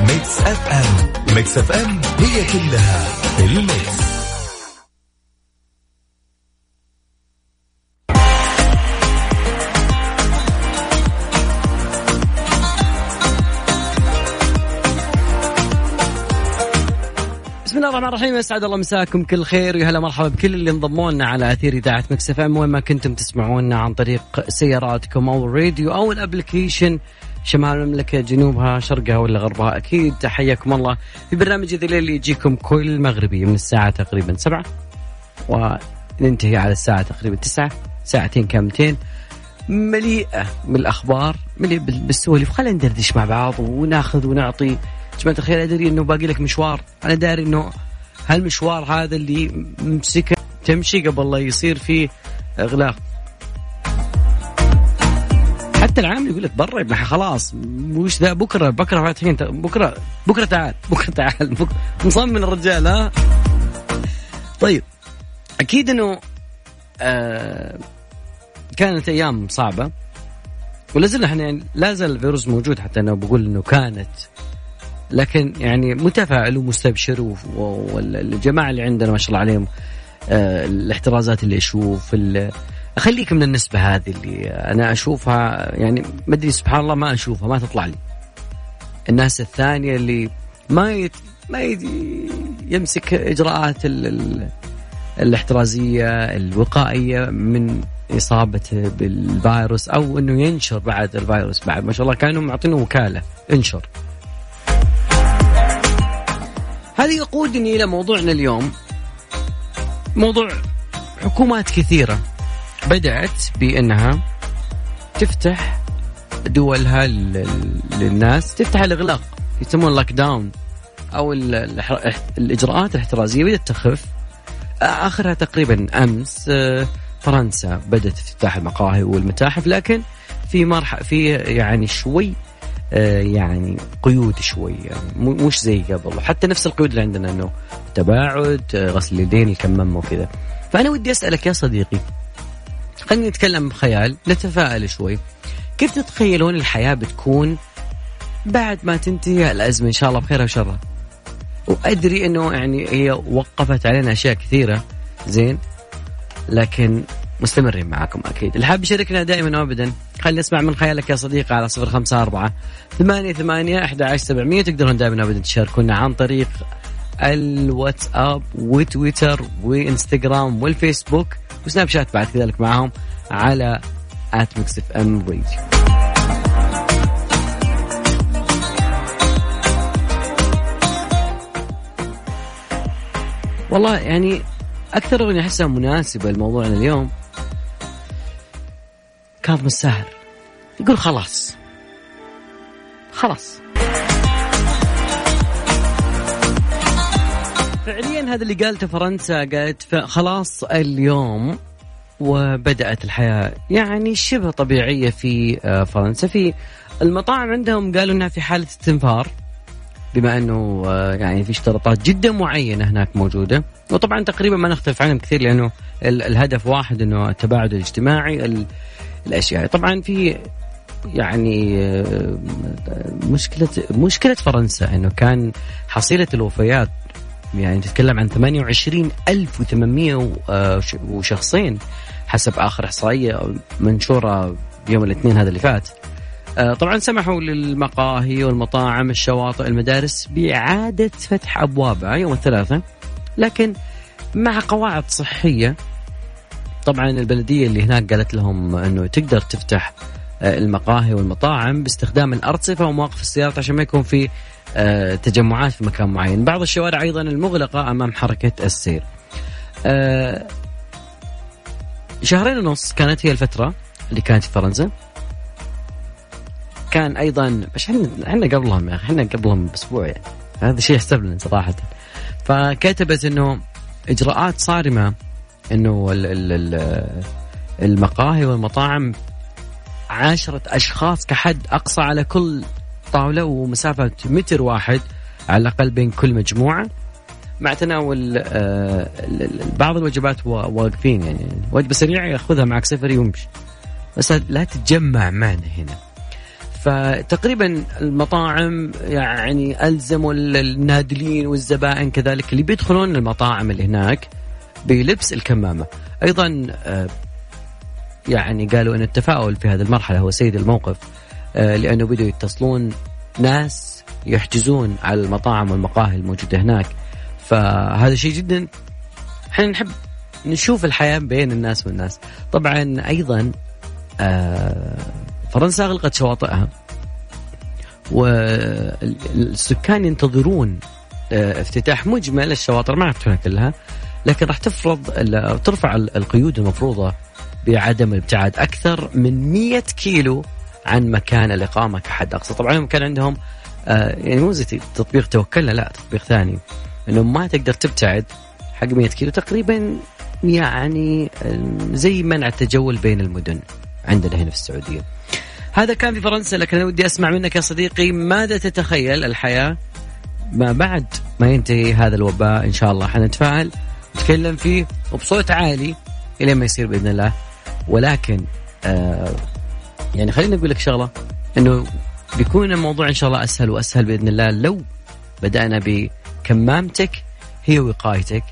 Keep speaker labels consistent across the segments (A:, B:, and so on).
A: Mix FM. Mix FM. هي كلها ال Mix.
B: بسم الله الرحمن الرحيم اسعد الله مساكم كل خير ويا هلا مرحبا بكل اللي انضموا لنا على أثير إذاعة Mix FM. وين ما كنتم تسمعونا عن طريق سياراتكم أو الراديو أو ال application. شمال المملكة جنوبها شرقها ولا غربها؟ أكيد حياكم الله. في برنامج ذي الليل اللي يجيكم كل مغربي من الساعة تقريبا سبعة وننتهي على الساعة تقريبا تسعة ساعتين كاملتين مليئة بالأخبار مليئة بالسوالف. خلينا ندردش مع بعض وناخذ ونعطي. جماعة الخير أدري أنه باقي لك مشوار. أنا داري أنه هالمشوار هذا اللي ممسكه تمشي قبل لا يصير فيه إغلاق. حتى العامل يقول لك برا ابن خلاص وش ذا بكرة بكرة فاتحين بكرة بكرة تعال بكرة تعال بكرة. مصمم الرجال ها؟ طيب أكيد إنه آه كانت أيام صعبة ولا زلنا إحنا يعني لا زال الفيروس موجود حتى أنا بقول إنه كانت لكن يعني متفائل ومستبشر والجماعه اللي عندنا ما شاء الله عليهم آه الاحترازات اللي أشوف خليك من النسبة هذه اللي أنا أشوفها يعني ما أدري سبحان الله ما أشوفها ما تطلع لي. الناس الثانية اللي ما يت ما يمسك إجراءات ال ال الاحترازية الوقائية من إصابته بالفيروس أو أنه ينشر بعد الفيروس بعد. ما شاء الله كانوا معطينه وكالة انشر. هذه يقودني إلى موضوعنا اليوم. موضوع حكومات كثيرة. بدأت بأنها تفتح دولها للناس تفتح الإغلاق يسمون لوك داون أو الإجراءات الاحترازية بدأت تخف. آخرها تقريبا أمس آه، فرنسا بدأت تفتح المقاهي والمتاحف لكن في مرحلة في يعني شوي آه، يعني قيود شوي يعني مش زي قبل. حتى نفس القيود اللي عندنا إنه تباعد آه، غسل اليدين الكمام وكذا. فأنا ودي أسألك يا صديقي خلينا نتكلم بخيال نتفائل شوي. كيف تتخيلون الحياة بتكون بعد ما تنتهي الأزمة؟ إن شاء الله بخيرها وشرها وأدري أنه يعني هي وقفت علينا أشياء كثيرة زين. لكن مستمرين معاكم أكيد. اللي حاب يشاركنا دائما وأبدا خلينا نسمع من خيالك يا صديقي على صفر خمسة أربعة ثمانية ثمانية أحد عشر سبعمية. تقدرون دائما أبدا تشاركونا عن طريق الواتساب وتويتر وانستغرام والفيسبوك. وسناب شات بعد كذلك معهم على at Mix FM Radio. والله يعني أكثر أغنية أحسها مناسبة لموضوعنا اليوم. كاظم الساهر. يقول خلاص. خلاص. هذا اللي قالته فرنسا قالت خلاص اليوم وبدأت الحياة. يعني شبه طبيعية في آه، فرنسا. في المطاعم عندهم قالوا إنها في حالة استنفار بما إنه آه، يعني في اشتراطات جدا معينة هناك موجودة. وطبعا تقريبا ما نختلف عنهم كثير لأنه الهدف واحد إنه التباعد الاجتماعي الأشياء. طبعا في يعني آه، مشكلة مشكلة فرنسا إنه كان حصيلة الوفيات يعني تتكلم عن 28800 آه، وشخصين حسب آخر إحصائية منشورة يوم الاثنين هذا اللي فات. آه، طبعا سمحوا للمقاهي والمطاعم الشواطئ المدارس بإعادة فتح أبوابها يوم الثلاثاء لكن مع قواعد صحية طبعا البلدية اللي هناك قالت لهم إنه تقدر تفتح المقاهي والمطاعم باستخدام الارصفه ومواقف السيارات عشان ما يكون في آه، تجمعات في مكان معين. بعض الشوارع أيضا المغلقة أمام حركة السير. آه، شهرين ونص كانت هي الفترة اللي كانت في فرنسا. كان أيضا إحنا إحنا قبلهم يا أخي إحنا قبلهم بأسبوع يعني. هذا شيء يحسب لنا صراحة. فكتبت إنه إجراءات صارمة إنه المقاهي والمطاعم عشرة أشخاص كحد أقصى على كل طاولة ومسافة متر واحد على الأقل بين كل مجموعة. مع تناول آه بعض الوجبات واقفين يعني. وجبة سريعة يأخذها معك سفري ويمشي بس لا تتجمع معنا هنا. فتقريبا المطاعم يعني ألزموا النادلين والزبائن كذلك اللي بيدخلون المطاعم اللي هناك بلبس الكمامة. أيضا آه، يعني قالوا أن التفاؤل في هذه المرحلة هو سيد الموقف آه، لأنه بدوا يتصلون ناس يحجزون على المطاعم والمقاهي الموجودة هناك. فهذا شيء جدا إحنا نحب نشوف الحياة بين الناس والناس. طبعا أيضا آه، فرنسا أغلقت شواطئها والسكان ينتظرون آه، افتتاح مجمل الشواطئ ما يفتحونها كلها لكن راح تفرض ترفع القيود المفروضة بعدم الابتعاد أكثر من 100 كيلو عن مكان الاقامه كحد أقصى طبعا هم كان عندهم آه، يعني مو زي تطبيق توكلنا لا تطبيق ثاني. إنه ما تقدر تبتعد حق 100 كيلو تقريبا يعني زي منع التجول بين المدن عندنا هنا في السعودية. هذا كان في فرنسا لكن أنا ودي أسمع منك يا صديقي ماذا تتخيل الحياة؟ ما بعد ما ينتهي هذا الوباء إن شاء الله حنتفاعل نتكلم فيه وبصوت عالي إلى ما يصير بإذن الله. ولكن آه يعني خليني أقول لك شغلة إنه بيكون الموضوع إن شاء الله أسهل وأسهل بإذن الله لو بدأنا بكمامتك هي وقايتك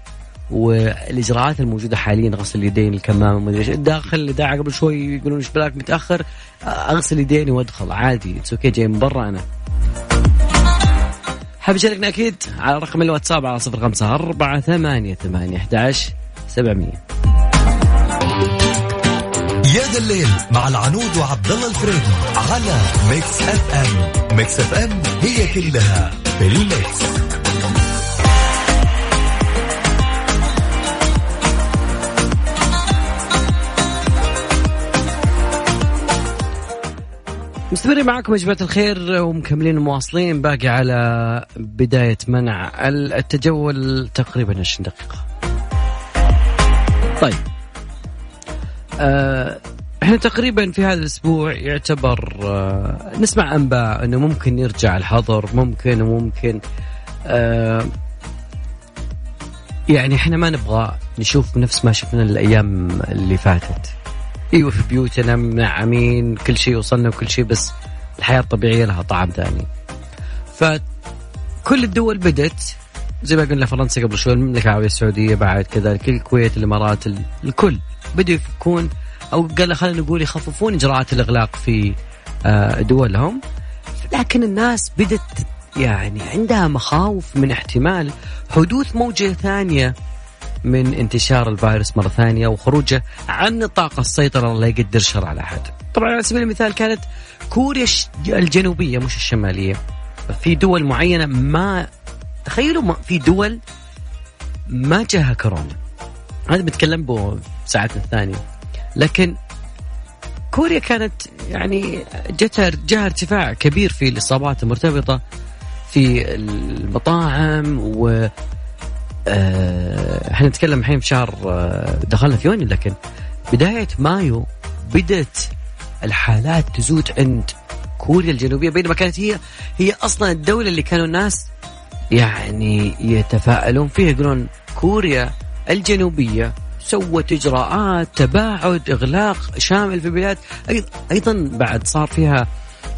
B: والإجراءات الموجودة حاليا غسل اليدين الكمامة ما أدري داخل الإذاعة قبل شوي يقولون إيش بلاك متأخر أغسل يديني وأدخل عادي it's okay جاي من برا أنا. حاب تشاركنا أكيد على رقم الواتساب على صفر خمسة أربعة ثمانية ثمانية أحد سبعمية.
A: يا ذا الليل مع العنود وعبد الله الفريدي على Mix FM Mix FM هي كلها في ال Mix
B: مستمرين معكم يا جماعة الخير ومكملين ومواصلين باقي على بداية منع التجول تقريبا 20 دقيقة. طيب. آه إحنا تقريبا في هذا الأسبوع يعتبر آه نسمع أنباء إنه ممكن يرجع الحظر ممكن وممكن آه يعني إحنا ما نبغى نشوف نفس ما شفنا الأيام اللي فاتت إيوه في بيوتنا منعمين كل شيء وصلنا وكل شيء بس الحياة الطبيعية لها طعم ثاني. فكل الدول بدت زي ما قلنا فرنسا قبل شوي المملكة العربية السعودية بعد كذلك الكويت الإمارات الكل بدوا يفكون أو قال خلينا نقول يخففون إجراءات الإغلاق في آه، دولهم. لكن الناس بدت يعني عندها مخاوف من احتمال حدوث موجة ثانية من انتشار الفيروس مرة ثانية وخروجه عن نطاق السيطرة. لا يقدر شر على أحد. طبعا على سبيل المثال كانت كوريا الجنوبية مش الشمالية. في دول معينة ما تخيلوا في دول ما جاها كورونا. هذا بنتكلم به ساعتنا الثانية. لكن كوريا كانت يعني جتها جاها ارتفاع كبير في الإصابات المرتبطة في المطاعم و آه، إحنا نتكلم الحين في شهر آه، دخلنا في يونيو لكن بداية مايو بدت الحالات تزود عند كوريا الجنوبية بينما كانت هي هي أصلا الدولة اللي كانوا الناس يعني يتفائلون فيها يقولون كوريا الجنوبية سوت إجراءات تباعد إغلاق شامل في البلاد. أيضا بعد صار فيها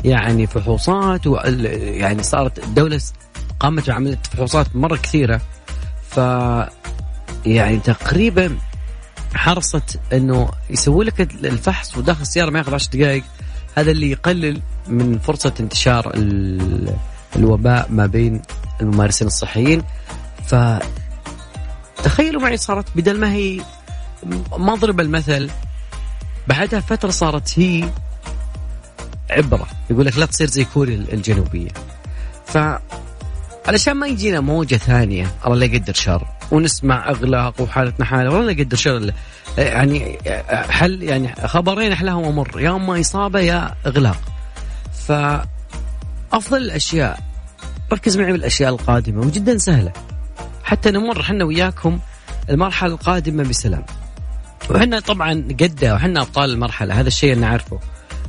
B: يعني فحوصات يعني صارت الدولة قامت بعملية فحوصات مرة كثيرة. ف يعني تقريبا حرصت إنه يسوي لك الفحص وداخل السيارة ما ياخذ 10 دقائق. هذا اللي يقلل من فرصة انتشار الوباء ما بين الممارسين الصحيين. ف تخيلوا معي صارت بدل ما هي مضرب المثل بعدها فترة صارت هي عبرة يقول لك لا تصير زي كوريا الجنوبية. ف علشان ما يجينا موجة ثانية الله لا يقدر شر ونسمع أغلاق وحالتنا حالة والله لا يقدر شر يعني حل يعني خبرين أحلاهم ومر يا اما اصابة يا إغلاق. فافضل الأشياء ركز معي بالأشياء القادمة وجدا سهلة. حتى نمر إحنا وياكم المرحلة القادمة بسلام. وحنا طبعا قدة وحنا أبطال المرحلة هذا الشيء اللي نعرفه.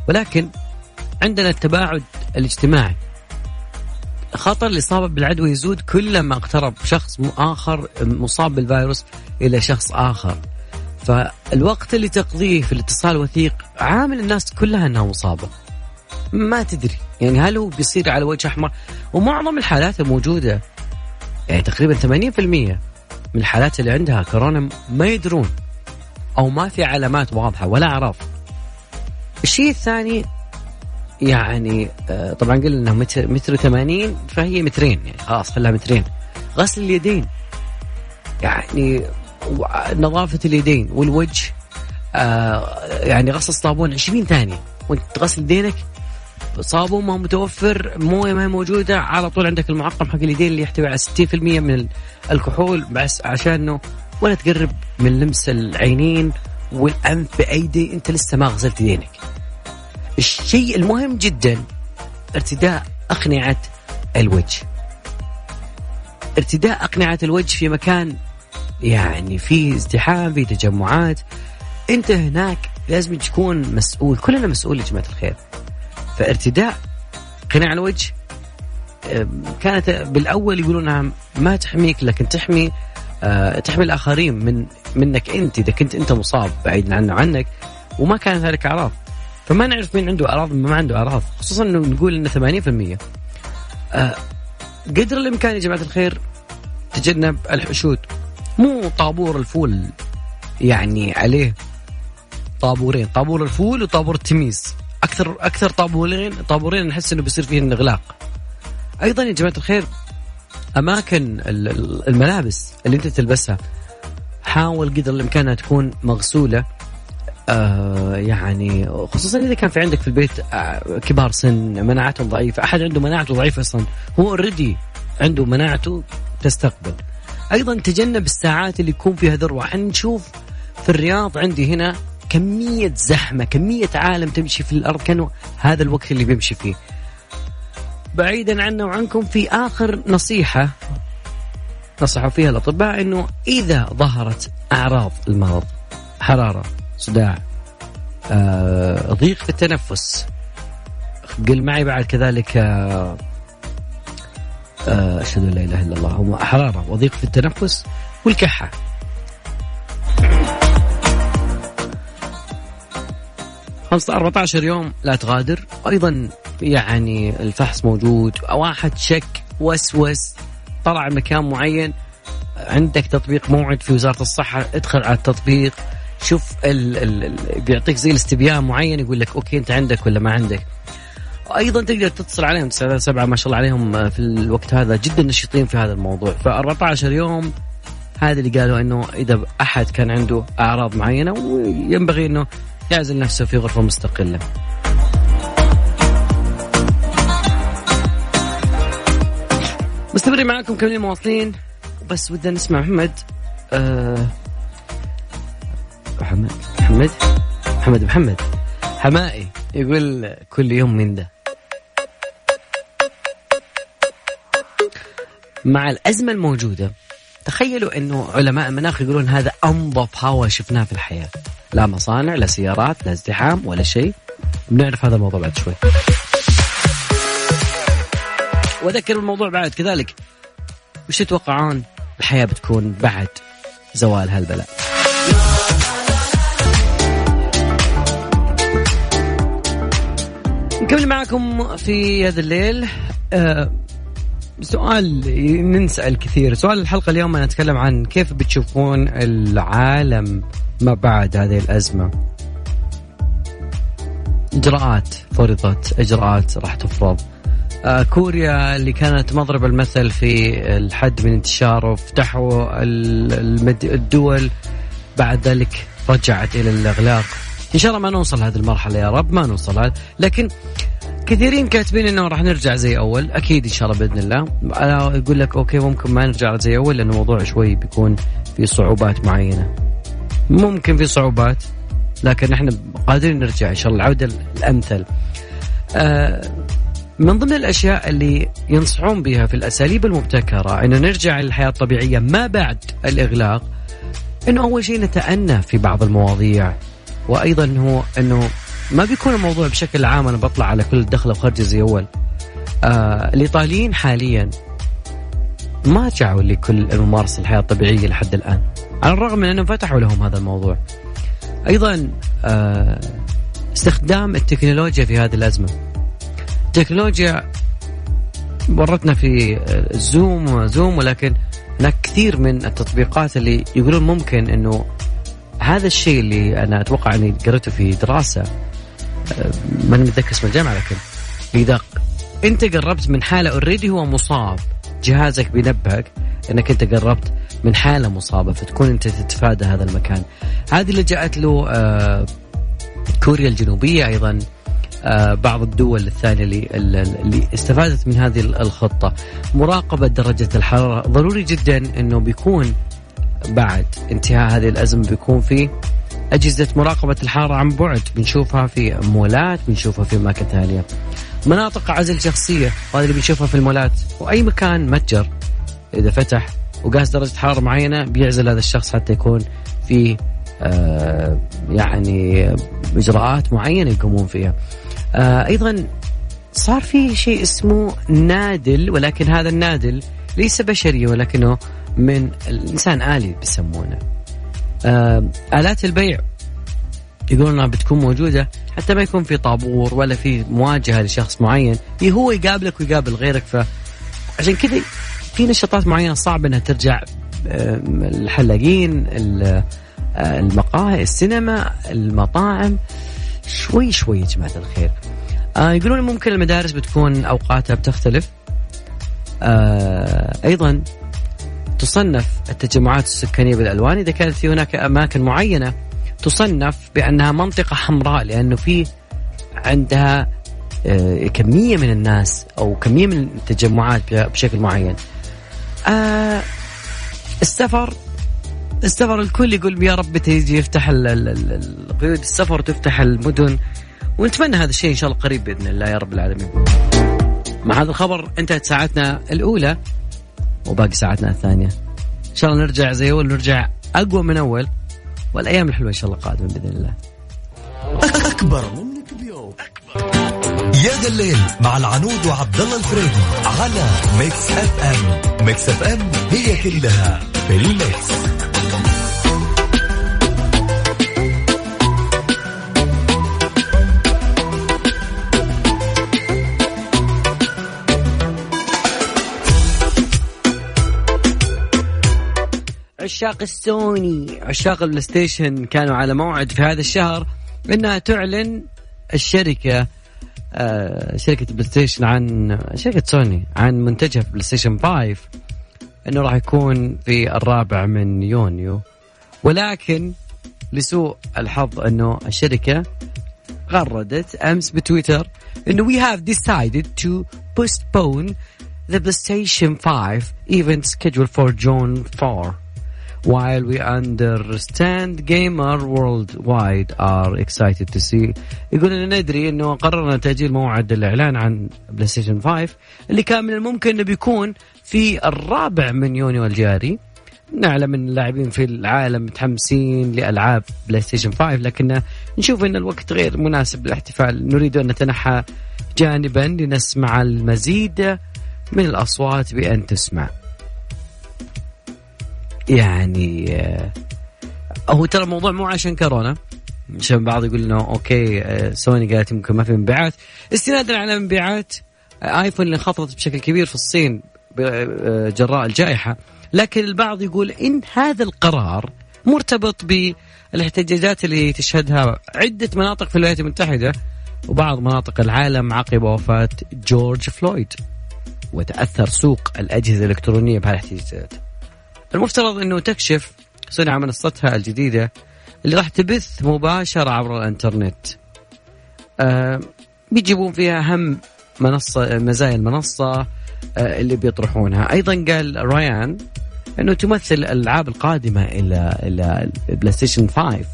B: ولكن عندنا التباعد الاجتماعي. خطر الإصابة بالعدوى يزود كلما اقترب شخص آخر مصاب بالفيروس إلى شخص آخر. فالوقت اللي تقضيه في الاتصال الوثيق عامل الناس كلها أنها مصابة. ما تدري. يعني هل هو بيصير على وجه أحمر؟ ومعظم الحالات الموجوده يعني تقريبا 80% من الحالات اللي عندها كورونا ما يدرون. أو ما في علامات واضحة ولا اعراض الشيء الثاني يعني آه، طبعا قلنا إنه متر متر 80 فهي مترين يعني خلاص خلها مترين. غسل اليدين. يعني نظافة اليدين والوجه آه يعني غسل الصابون 20 ثانية. وأنت تغسل يدينك صابون ما متوفر موية ما هي موجودة على طول عندك المعقم حق اليدين اللي يحتوي على 60% من الكحول بس عشان إنه ولا تقرب من لمس العينين والأنف بايدي أنت لسه ما غسلت يدينك. الشيء المهم جدا ارتداء أقنعة الوجه. ارتداء أقنعة الوجه في مكان يعني فيه ازدحام فيه تجمعات أنت هناك لازم تكون مسؤول كلنا مسؤول يا جماعة الخير فارتداء قناع الوجه كانت بالأول يقولون ما تحميك لكن تحمي تحمي الآخرين من منك أنت. إذا كنت أنت مصاب بعيدا عنه عنك وما كانت هذه أعراض. فما نعرف مين عنده أعراض ما عنده أعراض. خصوصا إنه نقول إنه 80% آه، قدر الإمكان يا جماعة الخير تجنب الحشود. مو طابور الفول يعني عليه طابورين. طابور الفول وطابور التميز أكثر أكثر طابورين طابورين نحس إنه بيصير فيهن اغلاق أيضا يا جماعة الخير أماكن الملابس اللي أنت تلبسها. حاول قدر الإمكان أنها تكون مغسولة. آه يعني خصوصا إذا كان في عندك في البيت آه كبار سن مناعتهم ضعيفة. أحد عنده مناعته ضعيفة أصلا. هو اوريدي عنده مناعته تستقبل. أيضا تجنب الساعات اللي يكون فيها ذروة. إحنا نشوف في الرياض عندي هنا كمية زحمة كمية عالم تمشي في الأرض. كانوا هذا الوقت اللي بيمشي فيه. بعيدا عنا وعنكم في آخر نصيحة نصحوا فيها الأطباء أنه إذا ظهرت أعراض المرض حرارة صداع آه، ضيق في التنفس قل معي بعد كذلك آه، آه، أشهد أن لا إله إلا الله حرارة وضيق في التنفس والكحة. 14 يوم لا تغادر أيضا يعني الفحص موجود واحد شك وسوس طلع مكان معين عندك تطبيق موعد في وزارة الصحة ادخل على التطبيق شوف ال ال بيعطيك زي الاستبيان معين يقول لك أوكي أنت عندك ولا ما عندك. أيضا تقدر تتصل عليهم سبعة ما شاء الله عليهم في الوقت هذا جدا نشيطين في هذا الموضوع. ف 14 يوم هذا اللي قالوا إنه إذا أحد كان عنده أعراض معينة وينبغي إنه يعزل نفسه في غرفة مستقلة. مستمرين معكم كملين مواصلين. بس ودنا نسمع محمد أه محمد محمد محمد محمد حمائي يقول كل يوم من ذا مع الأزمة الموجودة تخيلوا أنه علماء المناخ يقولون هذا أنظف هواء شفناه في الحياة. لا مصانع لا سيارات لا ازدحام ولا شيء. بنعرف هذا الموضوع بعد شوي. وأذكر الموضوع بعد. كذلك وش تتوقعون الحياة بتكون بعد زوال هالبلاء نكمل معكم في هذا الليل. أه سؤال ننسأل كثير. سؤال الحلقة اليوم أنا أتكلم عن كيف بتشوفون العالم ما بعد هذه الأزمة؟ إجراءات فرضت إجراءات راح تفرض. آه كوريا اللي كانت مضرب المثل في الحد من انتشاره فتحوا الدول بعد ذلك رجعت إلى الإغلاق. إن شاء الله ما نوصل هذه المرحلة يا رب ما نوصل لكن كثيرين كاتبين انه راح نرجع زي أول أكيد إن شاء الله بإذن الله. أنا يقول لك أوكي ممكن ما نرجع زي أول لأنه الموضوع شوي بيكون في صعوبات معينة. ممكن في صعوبات لكن إحنا قادرين نرجع إن شاء الله العودة الأمثل. آه من ضمن الأشياء اللي ينصحون بها في الأساليب المبتكرة إنه نرجع للحياة الطبيعية ما بعد الإغلاق إنه أول شيء نتأنى في بعض المواضيع وأيضا هو إنه ما بيكون الموضوع بشكل عام أنا بطلع على كل دخلة وخرجه زي أول. آه الإيطاليين حاليا ما رجعوا لكل الممارسة الحياة الطبيعية لحد الآن على الرغم من إنهم فتحوا لهم هذا الموضوع. أيضا آه استخدام التكنولوجيا في هذه الأزمة. التكنولوجيا ورتنا في زوم زوم ولكن هناك كثير من التطبيقات اللي يقولون ممكن إنه هذا الشيء اللي أنا أتوقع إني قريته في دراسة ماني متذكر اسم الجامعة لكن إذا أنت قربت من حالة اوريدي هو مصاب جهازك بينبهك إنك أنت قربت من حالة مصابة فتكون أنت تتفادى هذا المكان. هذه اللي جاءت له آه كوريا الجنوبية أيضا بعض الدول الثانية اللي اللي استفادت من هذه الخطة. مراقبة درجة الحرارة. ضروري جدا إنه بيكون بعد انتهاء هذه الأزمة بيكون في أجهزة مراقبة الحرارة عن بعد. بنشوفها في مولات بنشوفها في اماكن ثانية مناطق عزل شخصية وهذا اللي بنشوفها في المولات. وأي مكان متجر. إذا فتح وقاس درجة حرارة معينة بيعزل هذا الشخص حتى يكون في آه يعني إجراءات معينة يقومون فيها. آه أيضا صار في شيء اسمه نادل ولكن هذا النادل ليس بشري ولكنه من الإنسان آلي بيسمونه. آه آلات البيع يقولون إنها بتكون موجودة حتى ما يكون في طابور ولا في مواجهة لشخص معين هو يقابلك ويقابل غيرك فعشان كذا في نشاطات معينة صعب إنها ترجع الحلاقين المقاهي السينما المطاعم شوي شوي يا جماعة الخير. آه يقولون ممكن المدارس بتكون أوقاتها بتختلف. آه أيضا تصنف التجمعات السكانية بالألوان. إذا كانت في هناك أماكن معينة تصنف بأنها منطقة حمراء لأنه في عندها كمية من الناس أو كمية من التجمعات بشكل معين. آه السفر السفر الكل يقول يا رب تيجي يفتح قيود السفر تفتح المدن ونتمنى هذا الشيء إن شاء الله قريب بإذن الله يا رب العالمين. مع هذا الخبر انتهت ساعتنا الأولى وباقي ساعتنا الثانية. إن شاء الله نرجع زي أول نرجع أقوى من أول والأيام الحلوة إن شاء الله قادمة بإذن الله.
A: أكبر منك بيوم يا ذا الليل مع العنود وعبد الله الفريدي على Mix FM Mix FM هي كلها في ال Mix
B: عشاق السوني عشاق ال PlayStation كانوا على موعد في هذا الشهر إنها تعلن الشركة آه شركة PlayStation عن شركة سوني عن منتجها في PlayStation 5 إنه راح يكون في الرابع من يونيو. ولكن لسوء الحظ إنه الشركة غردت أمس بتويتر إنه we have decided to postpone the PlayStation 5 event scheduled for June 4 while we understand gamers worldwide are excited to see. يقول لنا ندري إنه قررنا تأجيل موعد الإعلان عن PlayStation 5 اللي كان من الممكن إنه بيكون في الرابع من يونيو الجاري. نعلم إن اللاعبين في العالم متحمسين لألعاب PlayStation 5 لكن نشوف إن الوقت غير مناسب للاحتفال. نريد أن نتنحى جانبا لنسمع المزيد من الأصوات بأن تسمع. يعني هو ترى الموضوع مو عشان كورونا. عشان بعض يقول إنه أوكي سوني قالت يمكن ما في مبيعات. استنادا على مبيعات آيفون اللي انخفضت بشكل كبير في الصين جراء الجائحة. لكن البعض يقول إن هذا القرار مرتبط بالاحتجاجات اللي تشهدها عدة مناطق في الولايات المتحدة وبعض مناطق العالم عقب وفاة جورج فلويد. وتأثر سوق الأجهزة الإلكترونية بهالاحتجاجات. المفترض إنه تكشف عن منصتها الجديدة اللي راح تبث مباشرة عبر الإنترنت. آه بيجيبون فيها أهم منصة مزايا المنصة آه اللي بيطرحونها، أيضا قال ريان إنه تمثل الألعاب القادمة إلى إلى PlayStation 5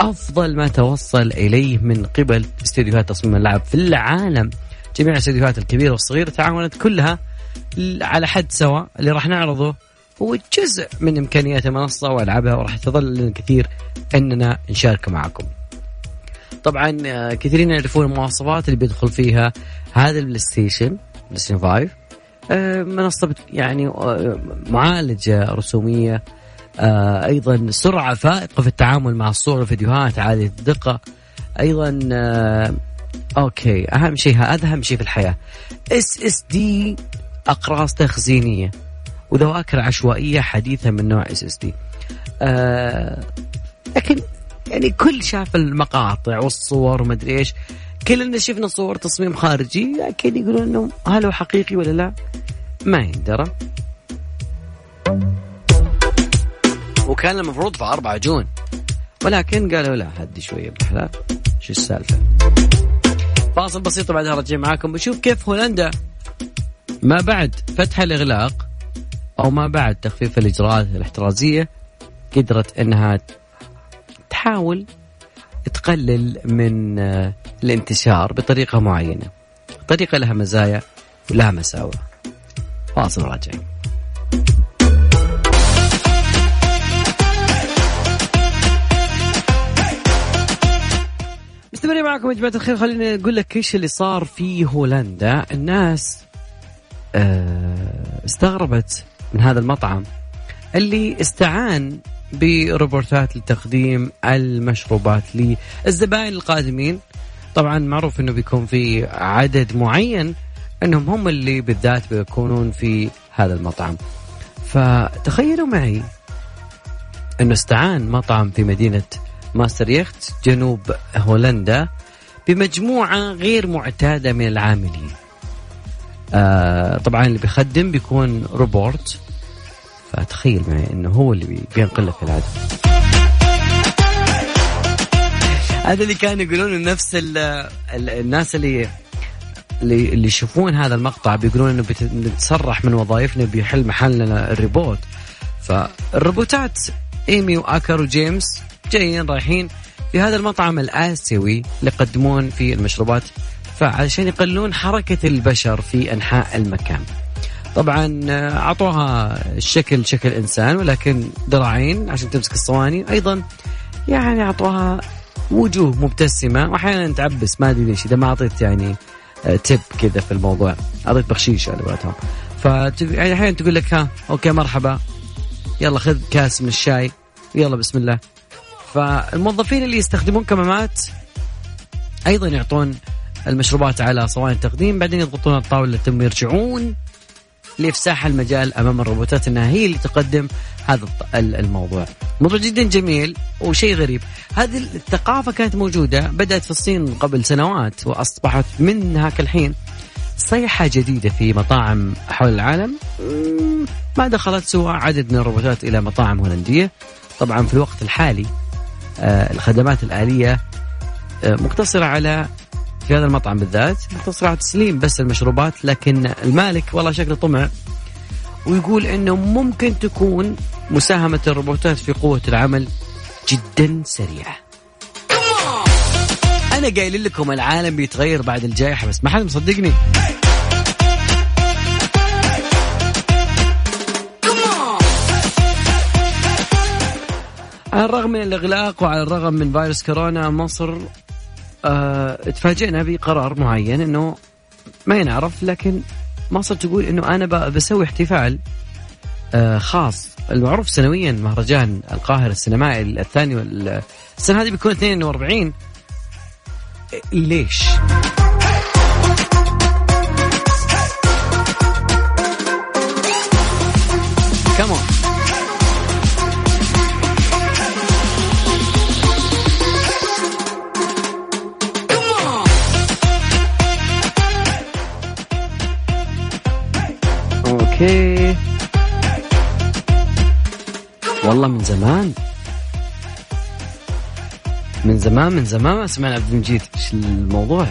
B: أفضل ما توصل إليه من قبل استديوهات تصميم اللعب في العالم. جميع الاستديوهات الكبيرة والصغيرة تعاونت كلها على حد سواء اللي راح نعرضه هو جزء من إمكانيات المنصة وألعابها وراح تظل لنا كثير أننا نشارك معكم. طبعا كثيرين يعرفون المواصفات اللي بيدخل فيها هذا ال PlayStation PlayStation 5 منصه يعني معالجة رسومية. أيضا سرعة فائقة في التعامل مع الصور والفيديوهات عالية الدقة. أيضا okay أهم شيء هذا أهم شيء في الحياة. SSD أقراص تخزينية. وذواكر عشوائية حديثة من نوع SSD لكن يعني كل شاف المقاطع والصور ومدري إيش. كلنا شفنا صور تصميم خارجي أكيد يقولون إنه هل هو حقيقي ولا لا؟ ما يندرى. وكان المفروض في 4 جون. ولكن قالوا لا هدي شوية بالحلال شو السالفة؟ فاصل بسيط بعدها رجع معاكم. بشوف كيف هولندا. ما بعد فتح الإغلاق. أو ما بعد تخفيف الإجراءات الاحترازية قدرت إنها تحاول تقلل من آه، الانتشار بطريقة معينة. طريقة لها مزايا ولها مساوئ. فاصل راجعين مستمرين معكم يا جماعة الخير. خليني أقول لك إيش اللي صار في هولندا. الناس آه، استغربت من هذا المطعم اللي استعان بروبورتات لتقديم المشروبات للزبائن القادمين. طبعا معروف إنه بيكون في عدد معين إنهم هم اللي بالذات بيكونون في هذا المطعم. فتخيلوا معي إنه استعان مطعم في مدينة ماستريخت جنوب هولندا بمجموعة غير معتادة من العاملين. آه طبعا اللي بيخدم بيكون روبوت فتخيل معي إنه هو اللي بينقل لك العدد. هذا اللي كانوا يقولون نفس ال ال الناس اللي اللي يشوفون هذا المقطع بيقولون إنه بنتصرح من وظائفنا بيحل محلنا الريبوت فالروبوتات إيمي وآكر وجيمس جايين رايحين في هذا المطعم الآسيوي اللي يقدمون في المشروبات فعشان يقللون حركة البشر في أنحاء المكان. طبعا آه، أعطوها الشكل شكل إنسان ولكن ذراعين عشان تمسك الصواني. أيضا يعني أعطوها وجوه مبتسمة. وأحيانا تعبس ما أدري ليش إذا ما أعطيت يعني تب آه، كذا في الموضوع. أعطيت بخشيش على قولتهم. ف يعني أحيانا تقول لك ها أوكي مرحبا. يلا خذ كاس من الشاي. يلا بسم الله. فالموظفين اللي يستخدمون كمامات أيضا يعطون المشروبات على صواني التقديم بعدين يضغطون الطاولة ثم يرجعون لإفساح المجال أمام الروبوتات إنها هي اللي تقدم هذا الموضوع. موضوع جدا جميل وشيء غريب. هذه الثقافة كانت موجودة بدأت في الصين قبل سنوات وأصبحت من هاك الحين صيحة جديدة في مطاعم حول العالم ما دخلت سوى عدد من الروبوتات إلى مطاعم هولندية. طبعا في الوقت الحالي آه، الخدمات الآلية آه، مقتصرة على في هذا المطعم بالذات. على تسليم بس المشروبات لكن المالك والله شكله طمع ويقول إنه ممكن تكون مساهمة الروبوتات في قوة العمل جدا سريعة. أنا قايل لكم العالم بيتغير بعد الجائحة بس ما حد مصدقني. على الرغم من الإغلاق وعلى الرغم من فيروس كورونا مصر تفاجئنا بقرار معين أنه ما ينعرف لكن مصر تقول أنه أنا بسوي احتفال آه خاص المعروف سنويا مهرجان القاهرة السينمائي الثاني السنة هذه بيكون 42 ليش؟ أوكي. والله من زمان. من زمان من زمان ما سمعنا عبد المجيد. إيش الموضوع؟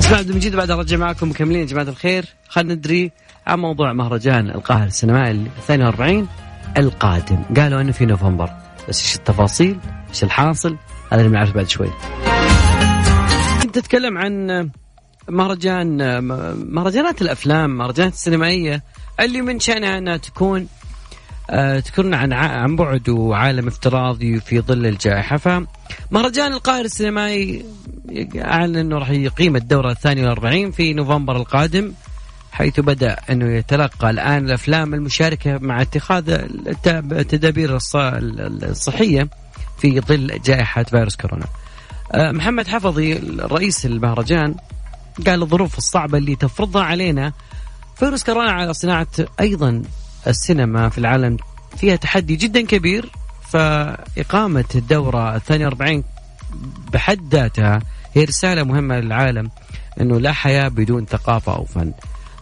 B: اسمع عبد المجيد بعد ارجع معكم. مكملين يا جماعة الخير. خلينا ندري عن موضوع مهرجان القاهرة السينمائي 42 القادم. قالوا إنه في نوفمبر. بس إيش التفاصيل؟ إيش الحاصل؟ هذا اللي بنعرف بعد شوي. كنت اتكلم عن مهرجان مهرجانات الأفلام مهرجانات السينمائية. اللي من شأنها أنها تكون آه تكون عن عن بعد وعالم افتراضي في ظل الجائحة. فمهرجان القاهرة السينمائي أعلن أنه راح يقيم الدورة الثانية والأربعين في نوفمبر القادم حيث بدأ أنه يتلقى الآن الأفلام المشاركة مع اتخاذ التدابير الصحية في ظل جائحة فيروس كورونا. آه، محمد حفظي رئيس المهرجان قال الظروف الصعبة اللي تفرضها علينا فيروس كورونا على صناعة أيضا السينما في العالم فيها تحدي جدا كبير فإقامة الدورة الثانية 40 بحد ذاتها هي رسالة مهمة للعالم أنه لا حياة بدون ثقافة أو فن.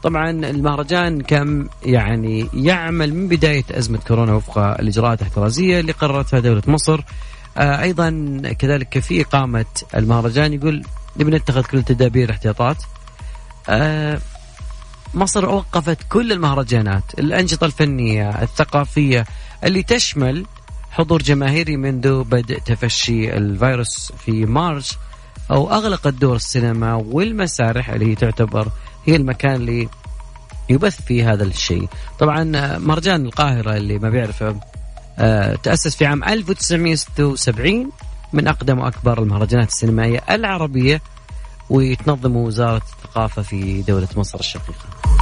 B: طبعا المهرجان كان يعني يعمل من بداية أزمة كورونا وفق الإجراءات الاحترازية اللي قررتها دولة مصر. آه أيضا كذلك في إقامة المهرجان يقول نبي نتخذ كل التدابير الاحتياطات. آه مصر وقفت كل المهرجانات الأنشطة الفنية الثقافية اللي تشمل حضور جماهيري منذ بدء تفشي الفيروس في مارس أو أغلقت دور السينما والمسارح اللي هي تعتبر هي المكان اللي يبث فيه هذا الشيء. طبعا مهرجان القاهرة اللي ما بيعرفه آه، تأسس في عام 1976 من أقدم وأكبر المهرجانات السينمائية العربية وتنظم وزارة الثقافة في دولة مصر الشقيقة.